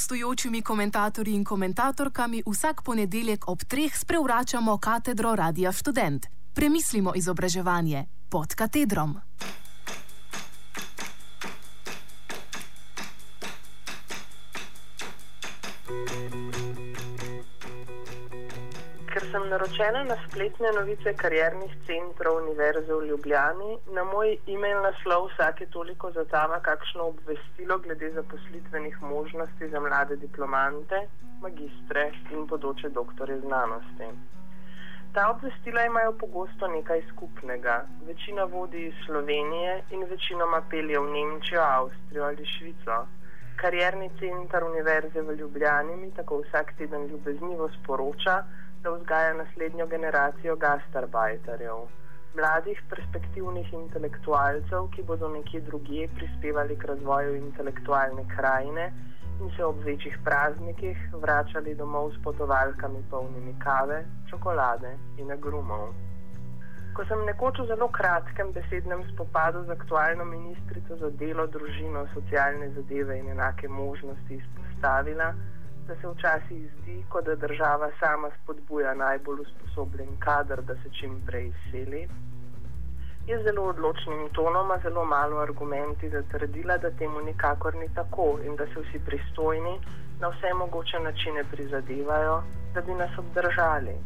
gostujočimi komentatorji in komentatorkami vsak ponedeljek ob treh sprevračamo katedro Radia Student. Premislimo izobraževanje pod katedrom. Sem naročena na spletne novice kariernih centrov Univerze v Ljubljani, na moj e-mail naslov vsake toliko zatava kakšno obvestilo glede zaposlitvenih možnosti za mlade diplomante, magistre in podoče doktore znanosti. Ta obvestila imajo pogosto nekaj skupnega. Večina vodi iz Slovenije in večinoma pelje v Nemčijo, Avstrijo ali Švico. Karierni center Univerze v Ljubljani mi tako vsak teden ljubeznivo sporoča, da vzgaja naslednjo generacijo gastarbajterjev, mladih perspektivnih intelektualcev, ki bodo nekje drugje prispevali k razvoju intelektualne krajine in se ob večjih praznikih vračali domov s potovalkami polnimi kave, čokolade in agrumov. Ko sem nekoč v zelo kratkem besednem spopadu z aktualno ministrico za delo, družino, socialne zadeve in enake možnosti izpostavila, da se včasih zdi, kot da država sama spodbuja najbolj usposobljen kader, da se čim prej izseli. Je zelo odločnim tonom, zelo malo argumenti zatrdila, da temu nikakor ni tako in da se vsi pristojni na vse mogoče načine prizadevajo, da bi nas obdržali.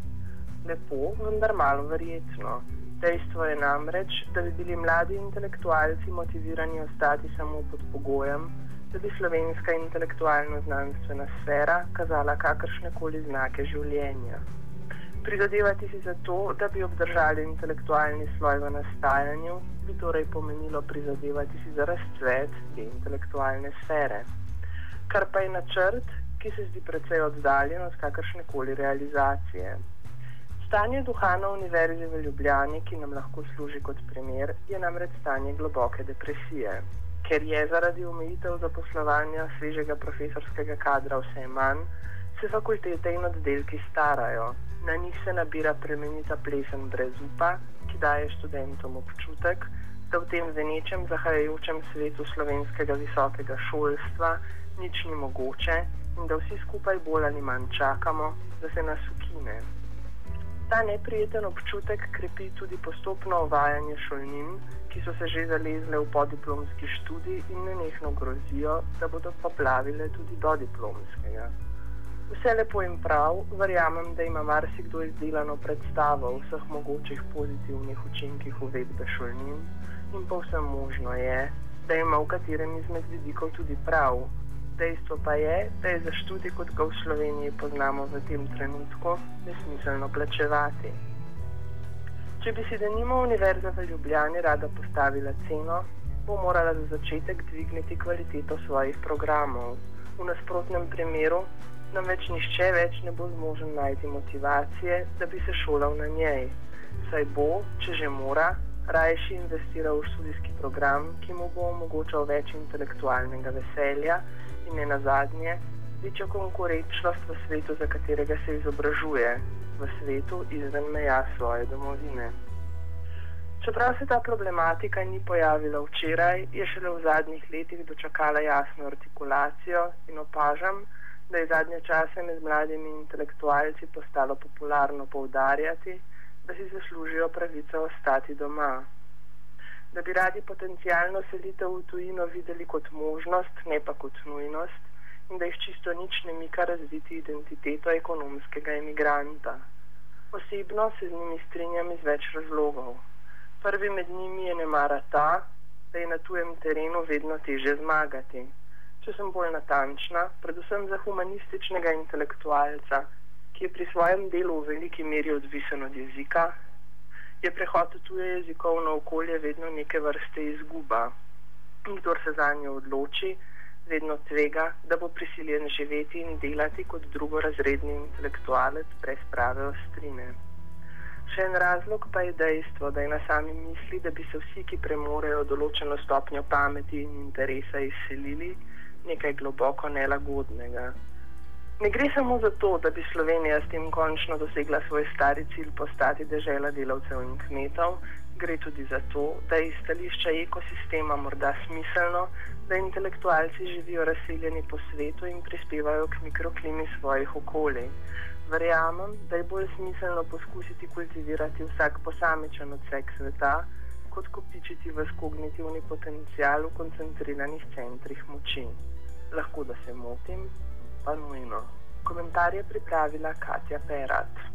Lepo, vendar malo verjetno. Dejstvo je namreč, da bi bili mladi intelektualci motivirani ostati samo pod pogojem, da bi slovenska intelektualno-znanstvena sfera kazala kakršne koli znake življenja. Prizadevati si za to, da bi obdržali intelektualni sloj v nastajanju, bi torej pomenilo prizadevati si za razcvet te intelektualne sfere. Kar pa je načrt, ki se zdi precej oddaljen od kakršne koli realizacije. Stanje duha na Univerzi v Ljubljani, ki nam lahko služi kot primer, je namreč stanje globoke depresije ker je zaradi omejitev zaposlovanja svežega profesorskega kadra vse manj, se fakultete in oddelki starajo. Na njih se nabira premenita plesen brez upa, ki daje študentom občutek, da v tem venečem zahajajočem svetu slovenskega visokega šolstva nič ni mogoče in da vsi skupaj bolj ali manj čakamo, da se nas ukine. Ta neprijeten občutek krepi tudi postopno uvajanje šolnin, ki so se že zalezle v podiplomski študij in nenehno grozijo, da bodo poplavile tudi do diplomskega. Vse lepo in prav, verjamem, da ima marsikdo izdelano predstavo o vseh mogočih pozitivnih učinkih uvedbe šolnin in povsem možno je, da ima v katerem izmed vidikov tudi prav. Dejstvo pa je, da je za študij, kot ga v Sloveniji poznamo v tem trenutku, nesmiselno plačevati. Če bi si denimo Univerza v Ljubljani rada postavila ceno, bo morala za začetek dvigniti kvaliteto svojih programov. V nasprotnem primeru nam več nišče več ne bo zmožen najti motivacije, da bi se šolal na njej. Saj bo, če že mora, rajši investiral v študijski program, ki mu bo omogočal več intelektualnega veselja in ne nazadnje večjo konkurenčnost v svetu, za katerega se izobražuje, v svetu izven meja svoje domovine. Čeprav se ta problematika ni pojavila včeraj, je šele v zadnjih letih dočakala jasno artikulacijo in opažam, da je zadnje čase med mladimi intelektualci postalo popularno poudarjati, da si zaslužijo pravico ostati doma. Da bi radi potencijalno selitev v tujino videli kot možnost, ne pa kot nujnost, in da jih čisto nič ne mika razviti identiteto ekonomskega emigranta. Osebno se z njimi strinjam iz več razlogov. Prvi med njimi je nemara ta, da je na tujem terenu vedno teže zmagati. Če sem bolj natančna, predvsem za humanističnega intelektualca, ki je pri svojem delu v veliki meri odvisen od jezika, je prehod v tuje jezikovno okolje vedno neke vrste izguba. Kdo se za njo odloči, vedno tvega, da bo prisiljen živeti in delati kot drugorazredni intelektualec brez prave ostrine. Še en razlog pa je dejstvo, da je na sami misli, da bi se vsi, ki premorejo določeno stopnjo pameti in interesa, izselili nekaj globoko nelagodnega. Ne gre samo za to, da bi Slovenija s tem končno dosegla svoj stari cilj postati država delavcev in kmetov, Gre tudi za to, da je iz stališča ekosistema morda smiselno, da intelektualci živijo razseljeni po svetu in prispevajo k mikroklimi svojih okolij. Verjamem, da je bolj smiselno poskusiti kultivirati vsak posamičen odsek sveta, kot kopičiti v kognitivni potencial v koncentriranih centrih moči. Lahko da se motim, Пануємо. Komentarje pripravila Katja Perat.